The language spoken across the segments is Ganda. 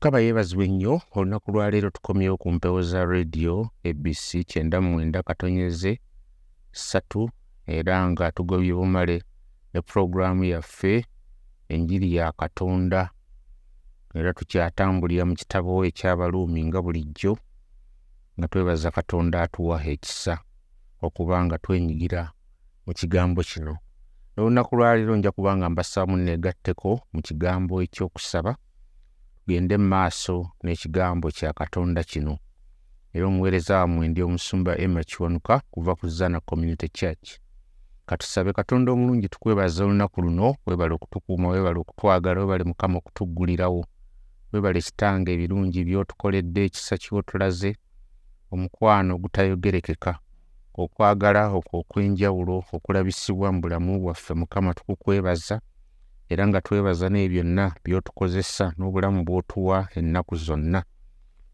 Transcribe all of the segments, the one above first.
kaba yeebazibwa ennyo olunaku lwaleero tukomyewo ku mpewo za rediyo abc kyenda mwenda katonyeze ssatu era nga tugobye bumale ne pulogulaamu yaffe enjiri ya katonda. Era tukyatambulira mu kitabo ekyabaluumi nga bulijjo nga twebaza katonda atuwa ekisa okuba nga twenyigira mu kigambo kino. N'olunaku lwaleero nja kuba nga mbasaba munneegatteko mu kigambo ekyokusaba tugende mu maaso n'ekigambo kya katonda kino. Era omuweereza wammwe ndi omusumba emma kiwanuka kuva ku zana community church. Katusabe katonda omulungi tukwebaza olunaku luno weebale okutukuuma weebale okutwagala weebale mukama okutuggulirawo. Weebale kitange ebirungi by'otukoledde ekisa ky'otulaze omukwano ogutayogerekeka okwagala okwo okw'enjawulo okulabisibwa mu bulamu bwaffe. Mukama tukukwebaza era nga twebaza n'ebyo byonna by'otukozesa n'obulamu bw'otuwa ennaku zonna.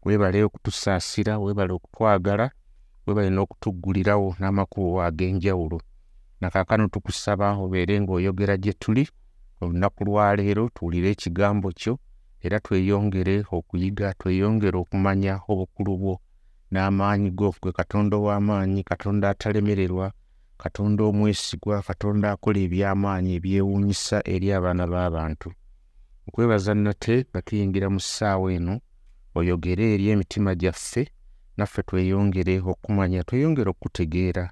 Weebale okutusaasira weebale okutwagala weebale n'okutuggulirawo n'amakubo ag'enjawulo. Nakaakano tukusaba obeere ng'oyogera gye tuli olunaku lwaleero tuwulire ekigambo kyo era tweyongere okuyiga tweyongere okumanya obukulu bwo. N'amaanyi go gwe katonda ow'amaanyi katonda atalemererwa katonda omwesigwa katonda akola eby'amaanyi ebyewuunyisa eri abaana b'abantu. Okwebaza nate nga tuyingira mu ssaawa eno oyogere eri emitima gyaffe naffe tweyongere okumanya tweyongere okutegeera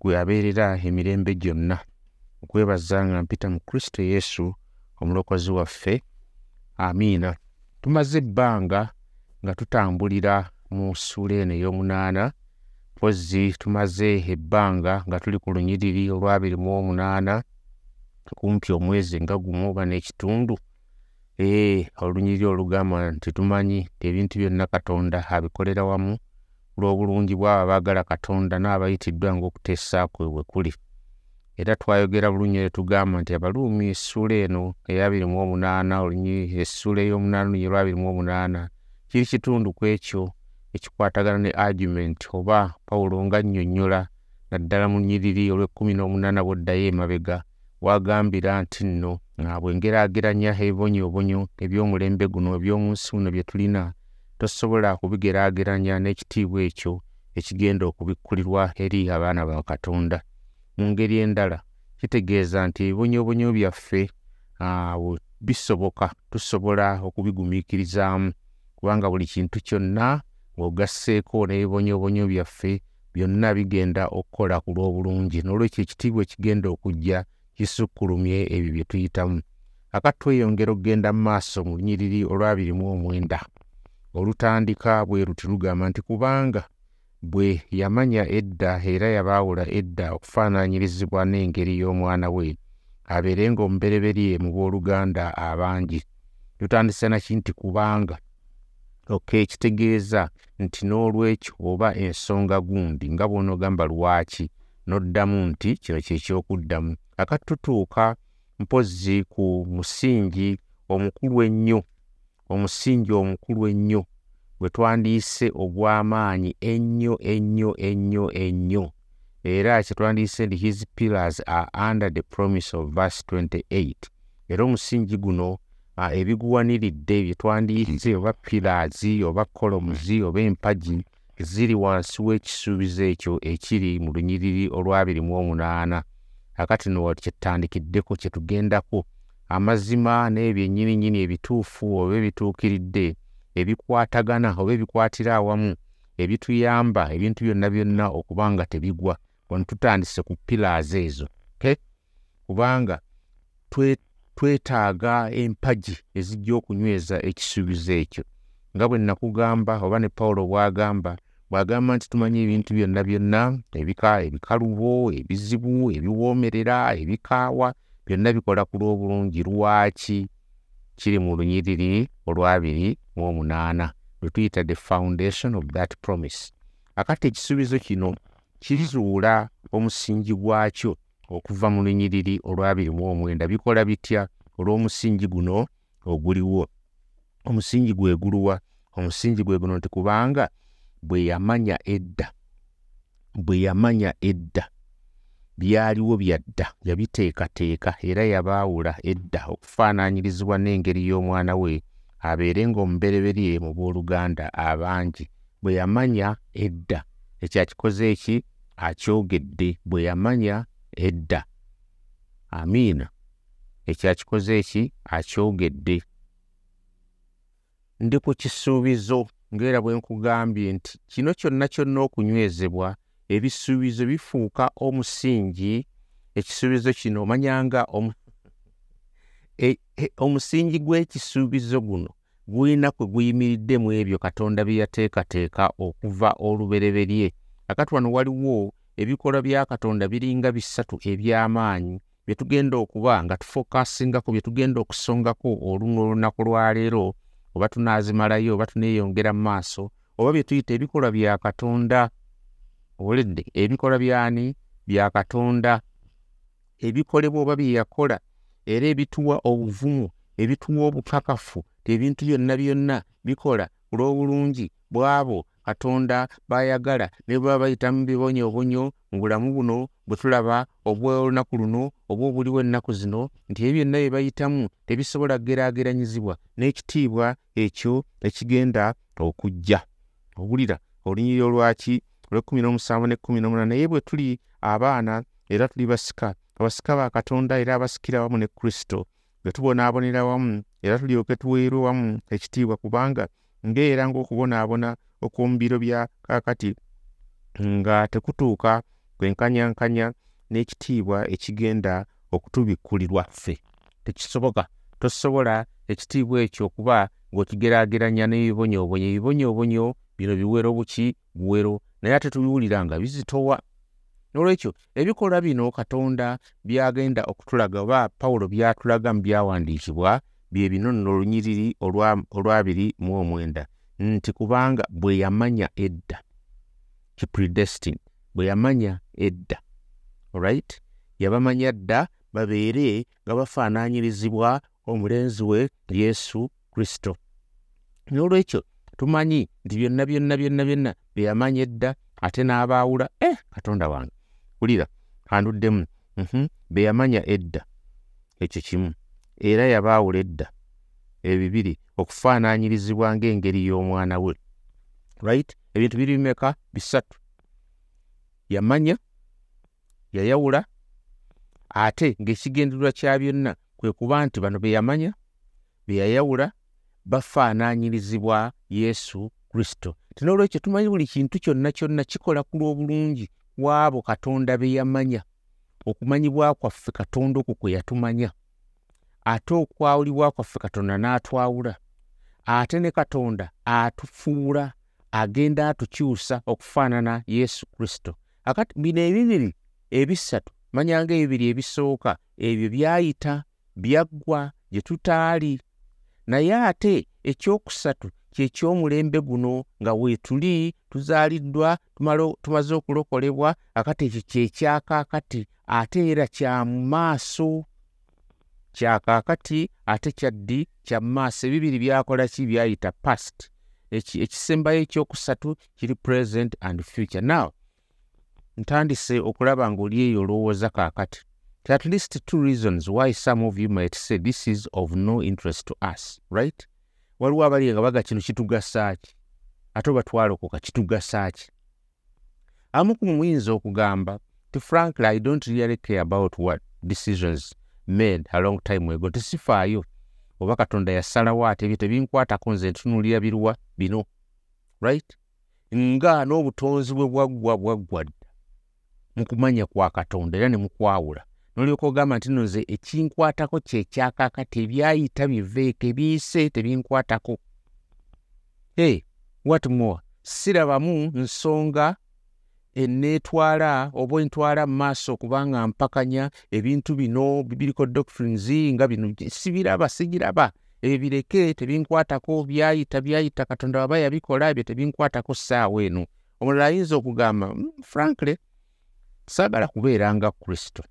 gwe abeerera emirembe gyonna. Okwebaza nga mpita mu kristo yesu omulokozi waffe amiina. Tumaze ebbanga nga tutambulira mu ssuula eno ey'omunaana pozzi tumaze ebbanga nga tuli ku lunyiriri olwabiri mu omunaana kumpi omwezi nga gumu oba n'ekitundu. Olunyiriri olugamba nti tumanyi ebintu byonna katonda abikolera wamu lw'obulungi bw'abo abaagala katonda n'abayitiddwa ng'okuteesaakwe bwe kuli. Era twayogera bulungi ne tugamba nti abaluumi essuula eno eyabiri mu omunaana olunyiriri essuula ey'omunaana olunyiriri olwabiri mu omunaana kiri kitundu ku ekyo ekikwatagana ne argument oba pawulo ng'annyonnyola naddala mu nnyiriri olw'ekkumi n'omunaana bw'oddayo emabega wagambira nti nno bwe ngeraageranya ebibonyoobonyo eby'omulembe guno eby'omu nsi muno bye tulina tosobola kubigeraageranya n'ekitiibwa ekyo ekigenda okubikkulirwa eri abaana ba katonda. Mu ngeri endala kitegeeza nti ebibonyoobonyo byaffe bisoboka tusobola okubigumiikirizaamu kubanga buli kintu kyonna ng'ogasseeko n'ebibonyoobonyo byaffe byonna bigenda okukola ku lw'obulungi n'olwekyo ekitiibwa ekigenda okujja kisukkulumye ebyo bye tuyitamu. Aka tweyongera okugenda mu maaso mu lunyiriri olwabiri mu omwenda. Olutandika bwe ruti lugamba nti kubanga bwe yamanya edda era yabaawula edda okufaanaanyirizibwa n'engeri y'omwana we abeerenga omubereberye mu booluganda abangi. Tutandise naki nti kubanga ok kitegeeza nti n'olwekyo oba ensonga gundi nga bw'onoogamba lwaki n'oddamu nti kino kyekyokuddamu akatutuuka mpozzi ku musingi omukulu ennyo omusingi omukulu ennyo gwe twandiise ogw'amaanyi ennyo ennyo ennyo ennyo. Era kyetwandiise nti his pillars are under the promise of verse 28 era omusingi guno ebiguwaniridde bye twandiise oba pilaazi oba kolomuzi oba empagi ziri wansi w'ekisuubizo ekyo ekiri mu lunyiriri olwabiri mu omunaana akati no kyetutandikiddeko kyetugendako amazima n'ebyo ennyininyini ebituufu oba ebituukiridde ebikwatagana oba ebikwatira awamu ebituyamba ebintu byonna byonna okuba nga tebigwa. Wano tutandise ku pilaazi ezo kubanga twetaaga empagi ezijja okunyweza ekisuubizo ekyo nga bwe nakugamba oba ne pawulo bw'agamba bw'agamba nti tumanyi ebintu byonna byonna ebika ebikalubo ebizibu ebiwoomerera ebikaawa byonna bikola ku lw'obulungi lwaki kiri mu lunyiriri olwabiri mu omunaana lwe tuyita the foundation of that promise. Akati ekisuubizo kino kizuula omusingi gwakyo okuva mu lunyiriri olwabiri mu omwenda bikola bitya olw'omusingi guno oguliwo? Omusingi gwe guluwa omusingi gwe guno nti kubanga bwe yamanya edda bwe yamanya edda byaliwo byadda yabiteekateeka era yabaawula edda okufaanaanyirizibwa n'engeri y'omwana we abeere ng'omubereberye mu booluganda abangi. Bwe yamanya edda ekyakikoze eki? Akyogedde. Bwe yamanya edda. Amiina ekyakikoze eki? Akyogedde. Ndi ku kisuubizo ng'era bwe nkugambye nti kino kyonna kyonna okunywezebwa ebisuubizo bifuuka omusingi. Ekisuubizo kino omanyanga e, e, omusingi gw'ekisuubizo guno gulina kwe guyimiridde mu ebyo katonda bye yateekateeka okuva olubereberye. Akati wano waliwo ebikolwa bya katonda biringa bisatu eby'amaanyi bye tugenda okuba nga tufokasingako bye tugenda okusongako olumu olunaku lwaleero oba tunaazimalayo oba tuneeyongera mu maaso oba bye tuyita ebikolwa bya katonda. Obuledde ebikolwa byani? Bya katonda. Ebikolebwa oba bye yakola era ebituwa obuvumu ebituwa obukakafu tebintu byonna byonna bikola ku lw'obulungi bw'abo katonda bayagala ne baba bayitamu bibonyoobonyo mu bulamu buno bwe tulaba obwolunaku luno oba obuliwo ennaku zino nti ebyo byonna bye bayitamu tebisobola geraageranyizibwa n'ekitiibwa ekyo ekigenda okujja. Owulira olunyiri olwaki olwekumi n'omusanvu n'ekkumi n'omunana naye bwe tuli abaana era tuli basika abasika ba katonda era abasikira wamu ne kristo bwe tubonaabonera wamu era tulyoke tuweerwe wamu ekitiibwa kubanga ng'era ng'okubonaabona okw'omu biro bya kaakati nga tekutuuka kwenkanyankanya n'ekitiibwa ekigenda okutubikkulirwa ffe tekisoboka. Tosobola ekitiibwa ekyo okuba ng'okigeraageranya n'ebibonyoobonyo ebibonyoobonyo bino biwero buki? Buwero. Naye ate tubiwulira nga bizitowa. Nolwekyo ebikolwa bino katonda byagenda okutulaga oba pawulo byatulaga mu byawandiikibwa bye bino nno olunyiriri olwabiri mu omwenda nti kubanga bwe yamanya edda kipredestin bwe yamanya edda olright yabamanya dda babeere nga bafaananyirizibwa omulenzi we yesu kristo. N'olwekyo tumanyi nti byonna byonna byonna byonna bye yamanya edda ate n'abaawula e katonda wange kulira kanduddemu mhm, be yamanya edda ekyo kimu. Era yabaawula edda ebibiri okufaananyirizibwa ng'engeri y'omwana we. Right? Ebintu biri bimeka bisatu. Yamanya yayawula ate ng'ekigendererwa kya byonna kwe kuba nti bano be yamanya be yayawula bafaananyirizibwa yesu kristo. Tinolwekyo tumanyi buli kintu kyonna kyonna kikola ku lw'obulungi waabo katonda be yamanya. Okumanyibwa kwaffe katonda okwo kwe yatumanya ate okwawulibwa kwaffe katonda n'atwawula ate ne katonda atufuula agenda atukyusa okufaanana yesu kristo. Akati bino ebibiri ebisatu manyanga ebibiri ebisooka ebyo byayita byaggwa gye tutaali. Naye ate ekyokusatu kyekyomulembe guno nga weetuli tuzaaliddwa tumaze okulokolebwa akati ekyo kyekyakaakati ate era kya mu maaso kyakaakati ate kya mu maaso ebibiri byakola ki byayita past. Ekisembayo ekyokusatu kiri present and future. Now ntandise okulaba ng'oli eyo olowooza kaakati. At least two reasons why some of you might say this is of no interest to us right? Waliwo abali nga baga kino kitugasaaki ate oba twalokoka kitugasaaki amu ku muyinza okugamba ti frankly i don't really care about what decisions made a long time ago. Tesifaayo. Oba katonda yasalawo ate ebyo tebinkwatako nze ntunuulira biruwa bino right? Nga n'obutonzi bwe bwaggwa bwaggwa dda. Mu kumanya kwa katonda era ne mukwawula nolyoka ogamba nti no nze ekinkwatako kyekyakakati ebyayita biveeko ebiyise tebinkwatako. E what more? Sirabamu nsonga eneetwala oba entwala mu maaso okubanga mpakanya ebintu bino bibiriko doctrines nga bino sibiraba sigiraba ebyo bireke tebinkwatako byayita byayita katonda waba yabikola ebyo tebinkwatako ssaawa eno. Omulala ayinza okugamba mm, frankly saagala kubeeranga kristo.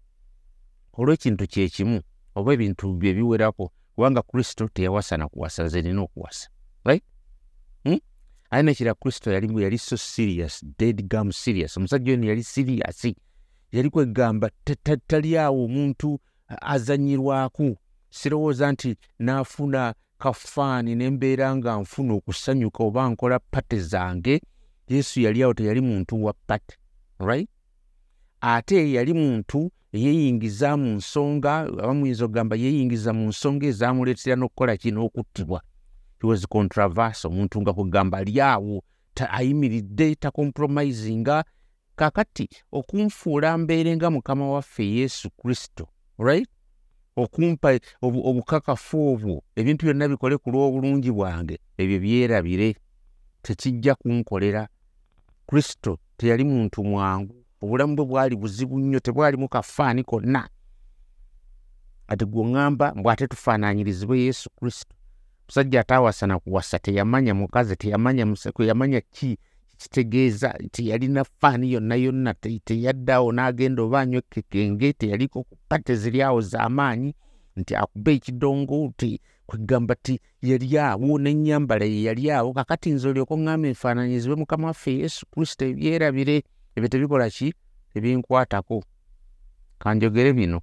Olw'ekintu kyekimu oba ebintu bye biwerako kubanga kristo teyawasana kuwasa nze nina okuwasa. Right? Aye nekira kristo yali yali so serious dead gum serious. Omusajja ono yali serious. Yali kwegamba tali awo omuntu azanyirwaku. Sirowooza nti naafuna kafaani ne mbeera nga nfuna okusanyuka oba nkola pate zange. Yesu yali awo teyali muntu wa pate right? Ate yali muntu eyeyingiza mu nsonga abamuyinza okugamba yeyingiza mu nsonga ezamuleetera n'okukola kino okuttibwa was controversy omuntu nga kugamba ali awo ayimiridde takompromisinga kakati okunfuula mbeere nga mukama waffe yesu kristo right okumpa obukakafu obwo ebintu byonna bikole ku lw'obulungi bwange ebyo byerabire. Tekijja kunkolera. Kristo teyali muntu mwangu obulamu bwe bwali buzibu nnyo tebwalimu kafaani konna. Ati gweŋŋamba mbw ate tufaananyirizibwe yesu kristo musajja ataawasana kuwasa teyamanya mukazi teyamanya yamanya ki kitegeeza teyalina faani yonna yonna teyaddaawo n'agenda oba anywa ekekenge teyaliko kupa teziri awo z'amaanyi nti akuba ekidongo kwegamba ti yali awo n'ennyambala ye yali awo kakati nze olyoka oŋŋamba enfaananyizibwe mukama waffe yesu kristo ebyerabire ebyo tebikola ki? Tebinkwatako kanjogere bino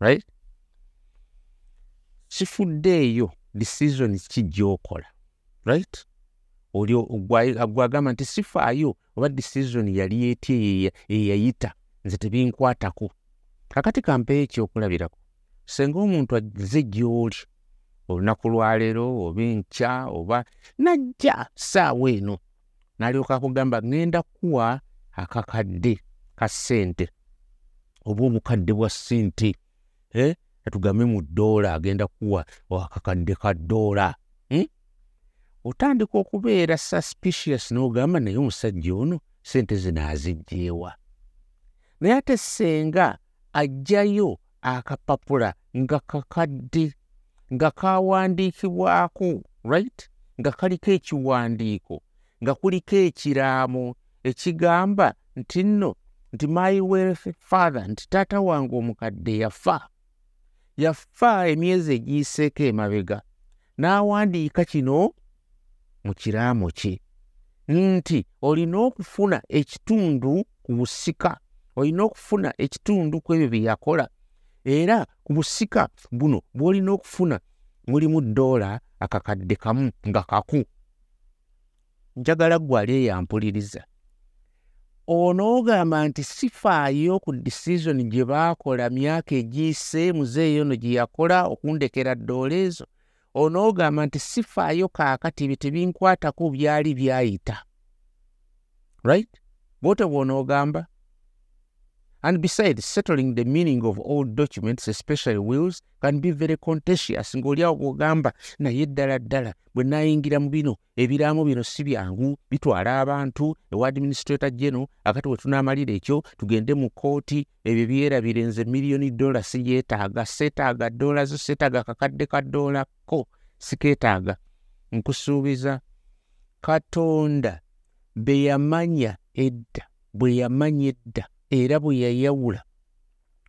right? Kifuddeeyo decision ki gyokola right? Oli gwagamba nti sifaayo oba decision yali eti eyayita nze tebinkwatako. Kakati kampeyo ekyokulabirako senga omuntu aze gy'oli olunaku lwaleero oba enkya oba najja saawa eno n'alyoka akugamba ŋŋenda kuwa akakadde ka ssente oba obukadde bwa ssente eh? atugambe mu ddoola agenda kuwa akakadde ka ddoola hmm? otandika okubeera suspicious n'ogamba naye omusajja ono ssente zinaazijjeewa naye ate senga ajjayo akapapula nga kakadde nga kawandiikibwako right nga kaliko ekiwandiiko nga kuliko ekiraamo ekigamba nti nno nti my wealth father nti taata wange omukadde yafa yafa emyezi egiyiseeko emabega n'awandiika kino mu kiraamo kye nti olina okufuna ekitundu ku busika olina okufuna ekitundu ku ebyo bye yakola era ku busika buno bw'olina okufuna mulimu ddoola akakadde kamu nga kaku. Njagala gwali eyampuliriza onoogamba nti sifaayo ku disizoni gye baakola myaka egiyise muzeeyo no gye yakola okundekera ddoola ezo onoogamba nti sifaayo kaakati ebyo tebinkwatako byali byayita. Right? Bwote bw'onoogamba And besides, settling the meaning of old documents, especially wills, can be very contentious. ng'oliawo bw'ogamba naye ddala ddala bwe nayingira mu bino ebiraamo bino si byangu bitwala abantu ewa administrator geno akati we tunaamalira ekyo tugende mu kooti ebyo byerabire nze miliyoni dola siyeetaaga seetaaga dola zo seetaaga kakadde ka dola ko sikeetaaga nkusuubiza katonda be yamanya edda bwe yamanya edda era bwe yayawula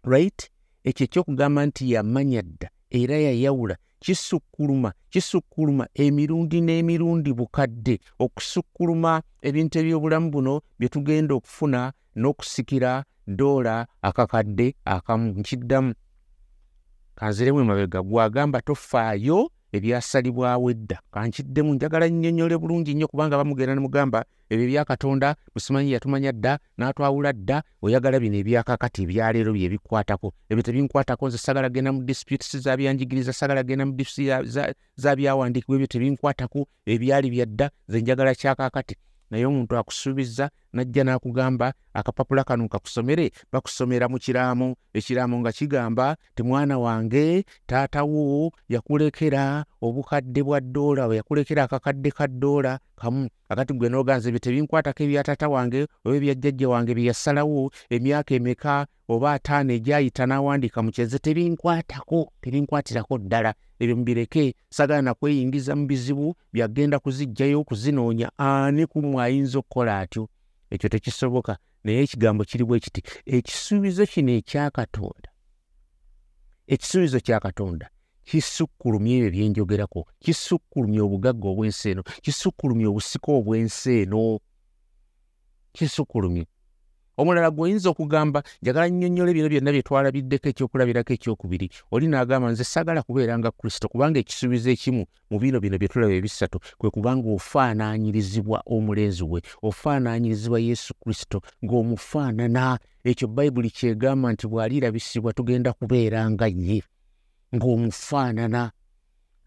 right? Ekyo ekyokugamba nti yamanya dda era yayawula. Kisukkuluma kisukkuluma emirundi n'emirundi bukadde. Okusukkuluma ebintu ebyobulamu buno bye tugenda okufuna n'okusikira doola akakadde akamu. Nkiddamu kanziremu emabega gwagamba tofaayo ebyasalibwawo edda. Kankiddemu njagala nnyonnyole bulungi nnyo kubanga bamugenda ne mugamba ebyo ebyakatonda musimanyi yatumanya dda n'atwawula dda oyagala bino ebyakakati ebyaleero bye bikwatako. Ebyo tebinkwatako nze sagala genda mu disputes zabyanjigiriza sagala genda mu disputes zabyawandiikibwa ebyo tebinkwatako ebyali byadda ze njagala kyakakati naye omuntu akusuubiza najja n'akugamba akapapula kano kakusomere bakusomera mu kiraamo. Ekiraamo nga kigamba ti mwana wange taatawo yakulekera obukadde bwa ddoola we yakulekera akakadde ka ddoola kamu. Akati gwe nooganza ebyo tebinkwatako ebya taata wange oba ebya jjajja wange bye yasalawo emyaka emeka oba ataano egyayita n'awandiika mu kyeze tebinkwatako tebinkwatirako ddala. Ebyo mubireke sagala nakweyingiza mu bizibu byagenda kuziggyayo okuzinoonya ani ku mwe ayinza okukola atyo? Ekyo tekisoboka. Naye ekigambo kiri bwe kiti ekisuubizo kino ekyakatonda ekisuubizo kyakatonda kisukkulumya ebyo byenjogerako kisukkulumya obugagga obw'ensi eno kisukkulumya obusika obw'ensi eno. Kisukkulumye omulala gweoyinza okugamba njagala nnyonnyola bino byonna bye twalabiddeko ekyokulabirako ekyokubiri. Oli n'agamba nze sagala kubeera nga kristo kubanga ekisuubizo ekimu mu bino bino bye tulaba ebisatu kwe kubanga ofaanaanyirizibwa omulenzi we ofaanaanyirizibwa yesu kristo ng'omufaanana. Ekyo bayibuli kyegamba nti bw'alirabisibwa tugenda kubeera nga ye ng'omufaanana.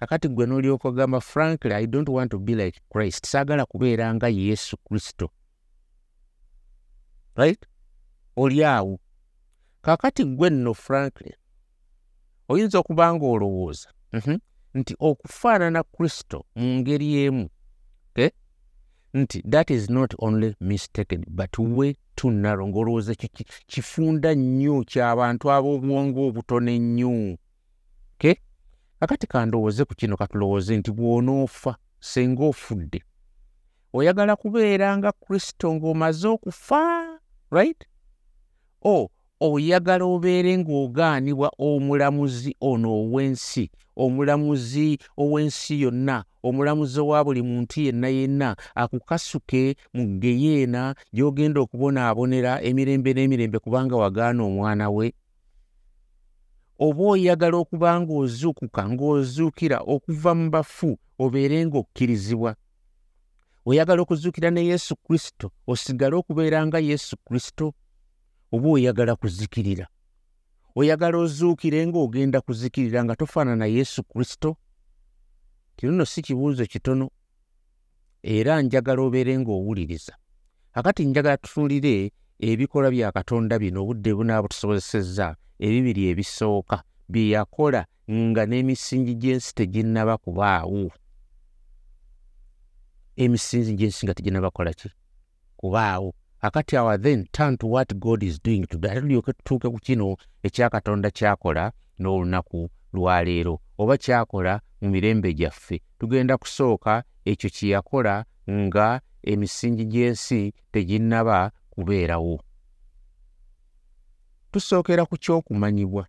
Akati gwe n'olyoka ogamba frankly i don't want to be like christ saagala kubeera nga yesu kristo right? Oli awo kakati gwe nno frankly oyinza okuba nga olowooza mhm, nti okufaanana kristo mu ngeri emu nti that is not only mistaken but way too narrow ng'olowooza kifunda nnyo ky'abantu ab'obwongo obutono ennyo okay? kakati kandowooze ku kino katulowooze nti bw'onoofa senga ofudde oyagala kubeera nga kristo ng'omaze okufa right? O oyagala obeere ng'ogaanibwa omulamuzi ono ow'ensi omulamuzi ow'ensi yonna omulamuzi owa buli muntu yenna yenna akukasuke mu geyeena gy'ogenda okubonaabonera emirembe n'emirembe kubanga wagaana omwana we. Oba oyagala okuba ng'ozuukuka ng'ozuukira okuva mu bafu obeere ng'okkirizibwa oyagala okuzuukira ne yesu kristo osigale okubeera nga yesu kristo oba oyagala kuzikirira? Oyagala ozuukire ng'ogenda kuzikirira nga tofaanana yesu kristo? Kino nno si kibuuzo kitono era njagala obeere ng'owuliriza. Kakati njagala tutuulire ebikolwa bya katonda bino obudde bunaaba butusobozesezza ebibiri ebisooka bye yakola nga n'emisingi gy'ensi teginnaba kubaawo emisinzi gy'ensi nga teginnabakola ki? Kubaawo. Akati awa then turn to what god is doing today ate tulyoke tutuuke ku kino ekyakatonda kyakola n'olunaku lwaleero oba kyakola mu mirembe gyaffe. Tugenda kusooka ekyo kye yakola nga emisingi gy'ensi teginnaba kubeerawo. Tusookera ku ky'okumanyibwa.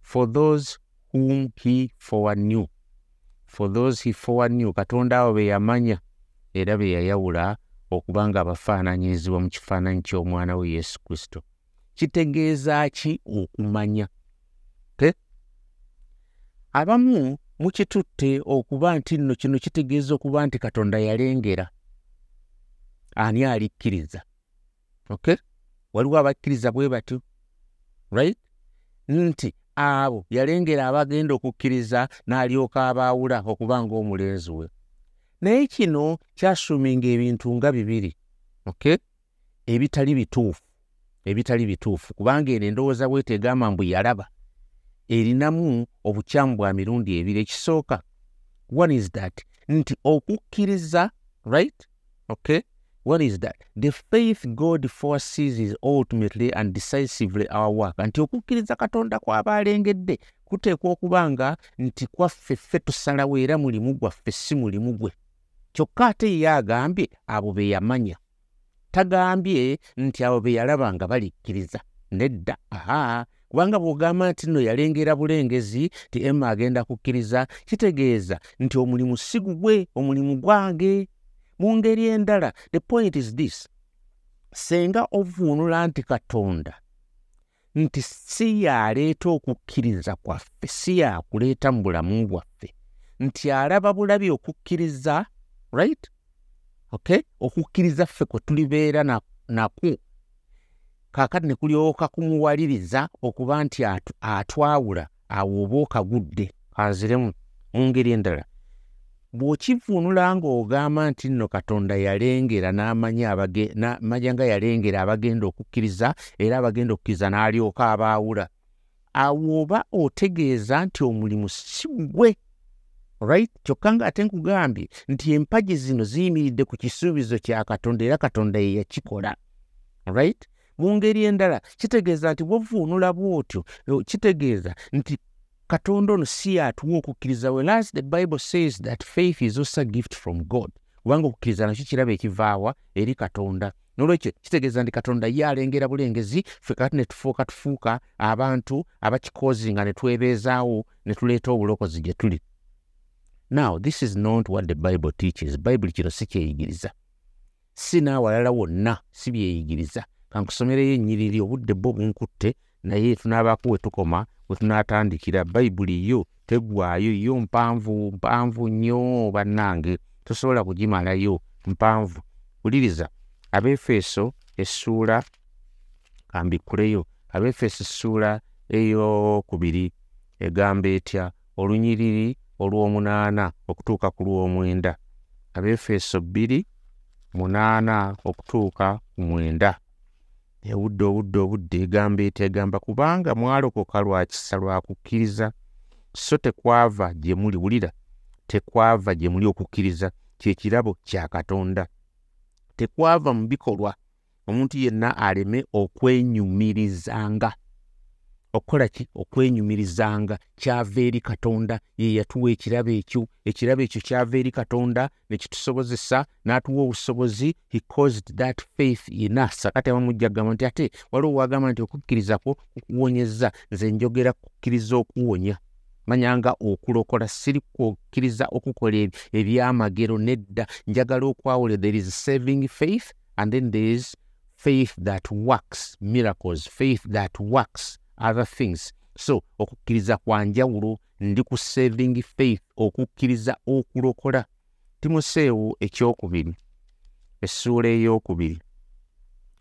For those whom he foreknew for those he foreknew katonda abo be yamanya era be yayawula okuba nga abafaananyirizibwa mu kifaananyi ky'omwana we yesu kristo. Kitegeeza ki okumanya? Te? Abamu mukitutte okuba nti nno kino kitegeeza okuba nti katonda yalengera. Ani alikkiriza? Ok? Waliwo abakkiriza bwe batyo? Right? Nti abo yalengera abagenda okukkiriza n'alyoka abaawula okuba ng'omulenzi we naye kino kyasuminga ebintu nga bibiri ok ebitali bituufu ebitali bituufu. Kubanga eno endowooza bwetegamba mbwe yalaba. Erinamu obukyamu bwa mirundi ebiri. Ekisooka one is that? Nti okukkiriza right? Ok what is that? The faith god foresees is ultimately and decisively our work. Nti okukkiriza katonda kwaba alengedde kuteekwa okuba nga nti kwaffe ffe tusalawo era mulimu gwaffe si mulimu gwe kyokka ate ye agambye abo be yamanya. Tagambye nti abo be yalaba nga balikkiriza nedda aha kubanga bw'ogamba nti nno yalengera bulengezi ti emma agenda kukkiriza kitegeeza nti omulimu si gugwe omulimu gwange. Mu ngeri endala the point is this senga ovuunula nti katonda nti si yaleeta okukkiriza kwaffe si yakuleeta mu bulamu bwaffe nti alaba bulabi okukkiriza right? Okay? Okukkiriza ffe kwe tulibeera nakwo. Na kaakati ne kulyoka kumuwaliriza okuba nti atwawula awo oba okagudde aziremu mu ngeri endala. Bw'okivuunula ng'ogamba nti nno katonda yalengera n'amanya manya nga yalengera abagenda okukkiriza era abagenda okukkiriza n'alyoka abaawula. Awo oba otegeeza nti omulimu si gwe right kyokka ng'ate nkugambye nti empagi zino ziyimiridde ku kisuubizo kya katonda era katonda ye yakikola. Right mu ngeri endala kitegeeza nti bwovuunula bw'otyo kitegeeza nti katonda ono si yatuwa okukkiriza whereas the bible says that faith is also a gift from god. Kubanga okukkiriza nakyo kiraba ekivaawa eri katonda. Nolwekyo kitegeeza nti katonda ye alengera bulengezi ffe kati ne tufuuka tufuuka abantu abakikozinga ne twebeezaawo ne tuleeta obulokozi gye tuli now this is not what the bible teaches. Bayibuli kino si kyeyigiriza si n'awalala wonna si byeyigiriza kankusomereyo ennyiriri obudde bwo bunkutte naye tunaabaako we tukoma we tunaatandikira bayibuli yo tegwayo yo mpanvu mpanvu nnyo bannange. Tosobola kugimalayo mpanvu. Wuliriza abefeso essuula kambikuleyo. Abefeso essuula eyokubiri egamba etya? Olunyiriri olw'omunaana okutuuka ku lw'omwenda abefeso bbiri munaana okutuuka ku mwenda. Obudde obudde obudde egamba etya egamba kubanga mwalokoka lwa kisa lwa kukkiriza so tekwava gye muli wulira tekwava gye muli okukkiriza kyekirabo kya katonda. Tekwava mu bikolwa omuntu yenna aleme okwenyumirizanga okukola ki? Okwenyumirizanga. Kyava eri katonda ye yatuwa ekirabo ekyo. Ekirabo ekyo kyava eri katonda ne kitusobozesa n'atuwa obusobozi. He caused that faith in us. Akati abamujja kugamba nti ate waliwo wagamba nti okukkiriza kwo kukuwonyeza nze njogera kukkiriza okuwonya. Manyanga okulokola siri kukkiriza okukola ebyamagero nedda. Njagala okwawula there is saving faith and then there is faith that works miracles. Faith that works other things. So okukkiriza kwa njawulo ndi ku saving faith okukkiriza okulokola. Timoseewo ekyokubiri essuula ey'okubiri.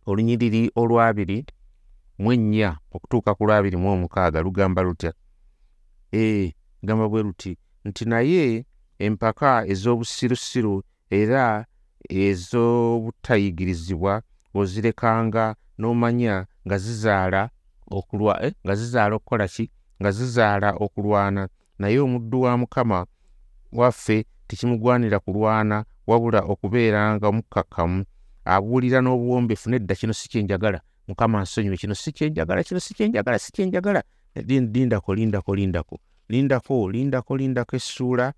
Olunyiriri olwabiri mu ennya okutuuka ku lwabiri mu omukaaga lugamba lutya? Ee gamba bwe luti nti naye empaka ez'obusirusiru era ez'obutayigirizibwa ozirekanga n'omanya nga zizaala okulwa eh? nga zizaala okukola ki? Nga zizaala okulwana. Naye omuddu wa mukama waffe tekimugwanira kulwana wabula okubeeranga omukkakkamu abuulira n'obuwombeefu nedda kino si kyenjagala mukama nsonyiwe kino si kyenjagala kino si kyenjagala si kyenjagala lindako lindako lindako. Lindako lindako lindako essuula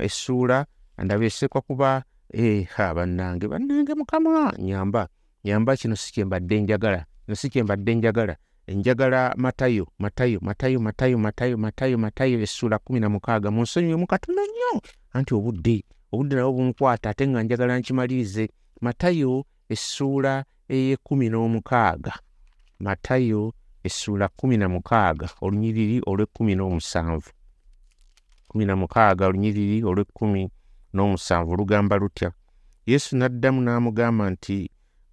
essuula. Ndaba esekwa kuba eh, ha bannange bannange mukama nyamba. Nyamba kino si kyembadde njagala kino si kyembadde njagala njagala matayo matayo matayo matayo matayo matayo matayo essuula kumi na mukaaga. Mu nsonyiwe mukatono nnyo. Anti obudde obudde nabwo bunkwata ate nga njagala nkimalirize matayo essuula ey'ekumi n'omukaaga. Matayo essuula kumi na mukaaga olunyiriri olw'ekkumi n'omusanvu. Kumi na mukaaga olunyiriri olw'ekkumi n'omusanvu. Lugamba lutya yesu n'addamu n'amugamba nti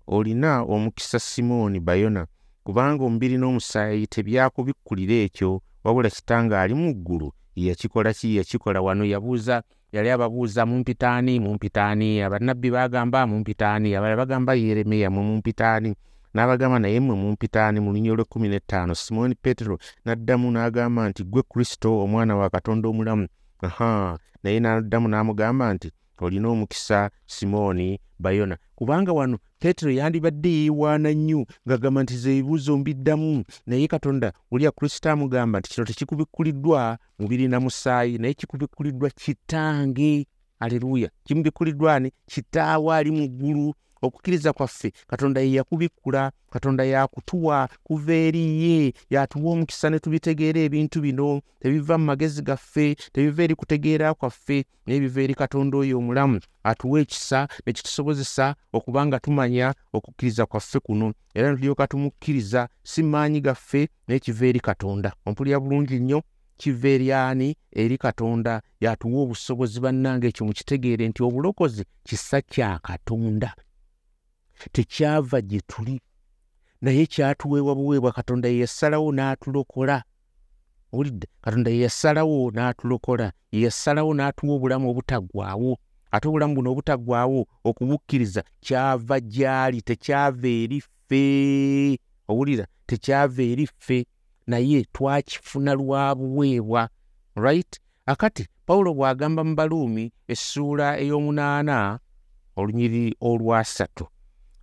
olina omukisa simooni bayona kubanga omubiri n'omusaayi tebyakubikkulira ekyo wabula kitanga ali mu ggulu yakikola ki yakikola wano yabuuza yali ababuuza mumpitaani mumpitaani abannabbi bagamba mumpitaani abalala bagamba yeremeya mwe mumpitaani n'abagamba naye mmwe mumpitaani mu lunya olw'ekkumi n'ettaano. Simooni peetero n'addamu n'agamba nti gwe kristo omwana wa katonda omulamu. Aha naye n'addamu n'amugamba nti olina omukisa simooni bayona. Kubanga wano peetero yandibadde yeewaana nnyo ng'agamba nti ze ebibuuzo mbiddamu naye katonda oli kristo amugamba nti kino tekikubikkuliddwa mubiri na musaayi naye kikubikkuliddwa kitange. Aleluuya kimubikkuliddwa ani? Kitaawe ali mu ggulu okukkiriza kwaffe. Katonda ye yakubikkula katonda yakutuwa kuva eri ye yatuwa omukisa ne tubitegeera ebintu bino. Tebiva mu magezi gaffe tebiva eri kutegeera kwaffe. Naye biva eri katonda oyo omulamu atuwa ekisa ne kitusobozesa okuba nga tumanya okukkiriza kwaffe kuno. Era ne tulyoka tumukkiriza si maanyi gaffe naye kiva eri katonda. Ompulira bulungi nnyo kiva eri ani? Eri katonda. Yatuwa obusobozi bannanga ekyo mukitegeere nti obulokozi kisa kya katonda tekyava gye tuli. Naye kyatuweebwa buweebwa katonda ye yasalawo n'atulokola. Owulidde katonda ye yasalawo n'atulokola ye yasalawo n'atuwa obulamu obutaggwaawo. Ate obulamu buno obutaggwaawo okubukkiriza kyava gy'ali tekyava eri ffe. Owulira tekyava eri ffe. Naye twakifuna lwa buweebwa right? Akati pawulo bw'agamba mu baluumi essuula ey'omunaana olunyiriri olwasatu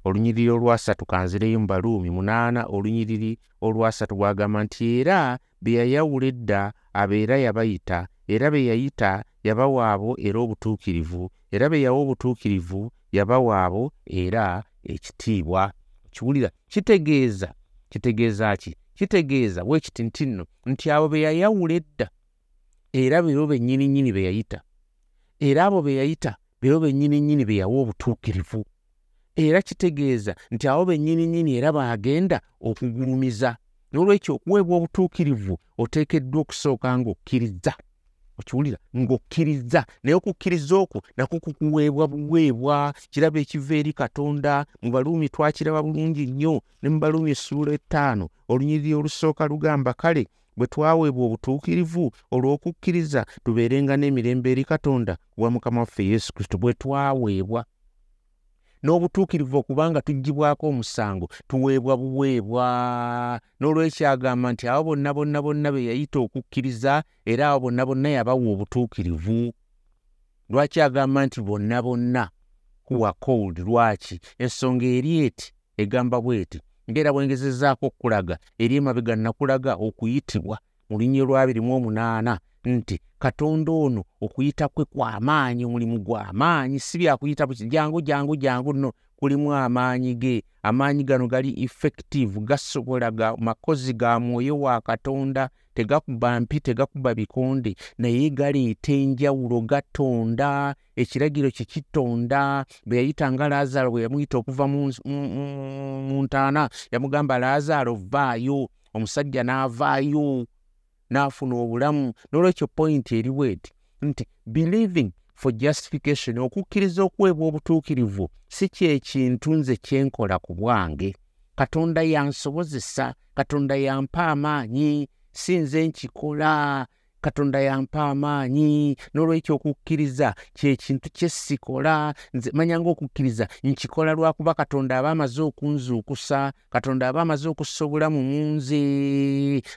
olunyiriri olwasatu kanzireyo mu baluumi munaana olunyiriri olwasatu bw'agamba nti era be yayawula edda abeera yabayita era be yayita yabawaabo era obutuukirivu era be yawa obutuukirivu yabawaabo era ekitiibwa. Kiwulira kitegeeza kitegeeza ki? Kitegeeza weekiti nti nno nti abo be yayawula edda era bebo bennyini nnyini be yayita era abo be yayita bebo bennyini nnyini be yawa obutuukirivu era kitegeeza nti abo bennyini nnyini era baagenda okugulumiza. N'olwekyo okuweebwa obutuukirivu oteekeddwa okusooka ng'okkiriza. Okiwulira ng'okkiriza. Naye okukkiriza okwo nakwo kukuweebwa buweebwa. Kiraba ekiva eri katonda mu baluumi twakiraba bulungi nnyo ne mu baluumi essuula ettaano olunyiriri olusooka lugamba kale bwe twaweebwa obutuukirivu olw'okukkiriza tubeerenga n'emirembe eri katonda kuba mukama waffe yesu kristo bwe twaweebwa n'obutuukirivu okubanga tuggyibwako omusango tuweebwa buweebwa. N'olwekyagamba nti abo bonna bonna bonna be yayita okukkiriza era abo bonna bonna yabawa obutuukirivu. Lwaki agamba nti bonna bonna kuwa cold lwaki? Ensonga eri eti egamba bweti ngaera bwengezezaako okulaga eri emabega nakulaga okuyitibwa mu lunnyi lwabiri mu omunaana nti katonda ono okuyita kwe kwamaanyi omulimu gwamaanyi si byakuyita buki jangu jangu jangu nno kulimu amaanyi ge. Amaanyi gano gali effective gasobola ga makozi ga mwoyo wa katonda tegakuba mpi tegakuba bikonde naye galeeta enjawulo gatonda ekiragiro kye kitonda. Bwe yayitanga laazaalo bwe yamuyita okuva mu ntaana yamugamba laazaalo vaayo. Omusajja n'avaayo n'afuna obulamu n'olwekyo poyinti eriwo eti nti believing for justification okukkiriza okuweebwa obutuukirivu si kyekintu nze kyenkola ku bwange. Katonda yansobozesa katonda yampa amaanyi si nze nkikola katonda yampa amaanyi n'olwekyo okukkiriza kyekintu kyesikola nze manya ngaokukkiriza nkikola lwakuba katonda aba amaze okunzuukusa katonda aba amaze okussa obulamu mu nze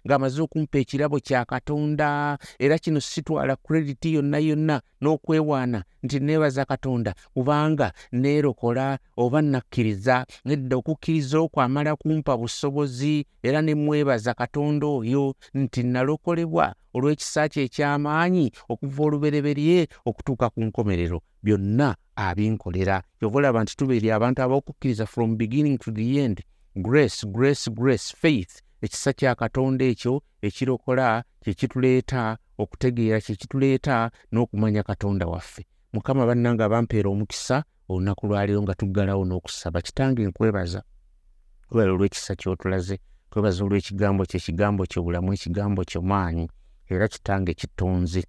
ng'amaze okumpa ekirabo kya katonda. Era kino sitwala kurediti yonna yonna n'okwewaana nti neebaza katonda kubanga neerokola oba nakkiriza nedda okukkiriza okwo amala kumpa busobozi era ne mwebaza katonda oyo nti nalokolebwa olw'ekisa kye eky'amaanyi okuva olubereberye okutuuka ku nkomerero byonna abinkolera. Kyova olaba nti tubeeri abantu ab'okukkiriza from beginning to the end. Grace grace grace faith. Ekisa kya katonda ekyo ekirokola kyekituleeta okutegeera kyekituleeta n'okumanya katonda waffe. Mukama bannanga bampeera omukisa olunaku lwaleero nga tuggalawo n'okusaba. Kitange nkwebaza kwebala olw'ekisa kyotulaze kwebaza olw'ekigambo kyekigambo kyobulamu ekigambo kyomaanyi era kitange kitonze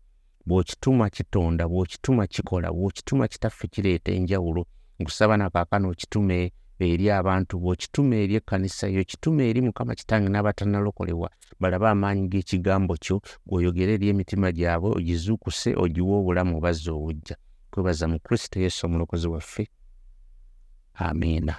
bw'okituma kitonda bw'okituma kikola bw'okituma kitaffe kireeta enjawulo nkusaba nakaakano okitume eri abantu bw'okituma eri ekkanisa yo kituma eri mukama kitange n'abatanalokolebwa balabe amaanyi g'ekigambo kyo gw'oyogera eri emitima gyabwe ogizuukuse ogiwe obulamu obazza obujja kwebaza mu kristo yesu omulokozi waffe. Amiina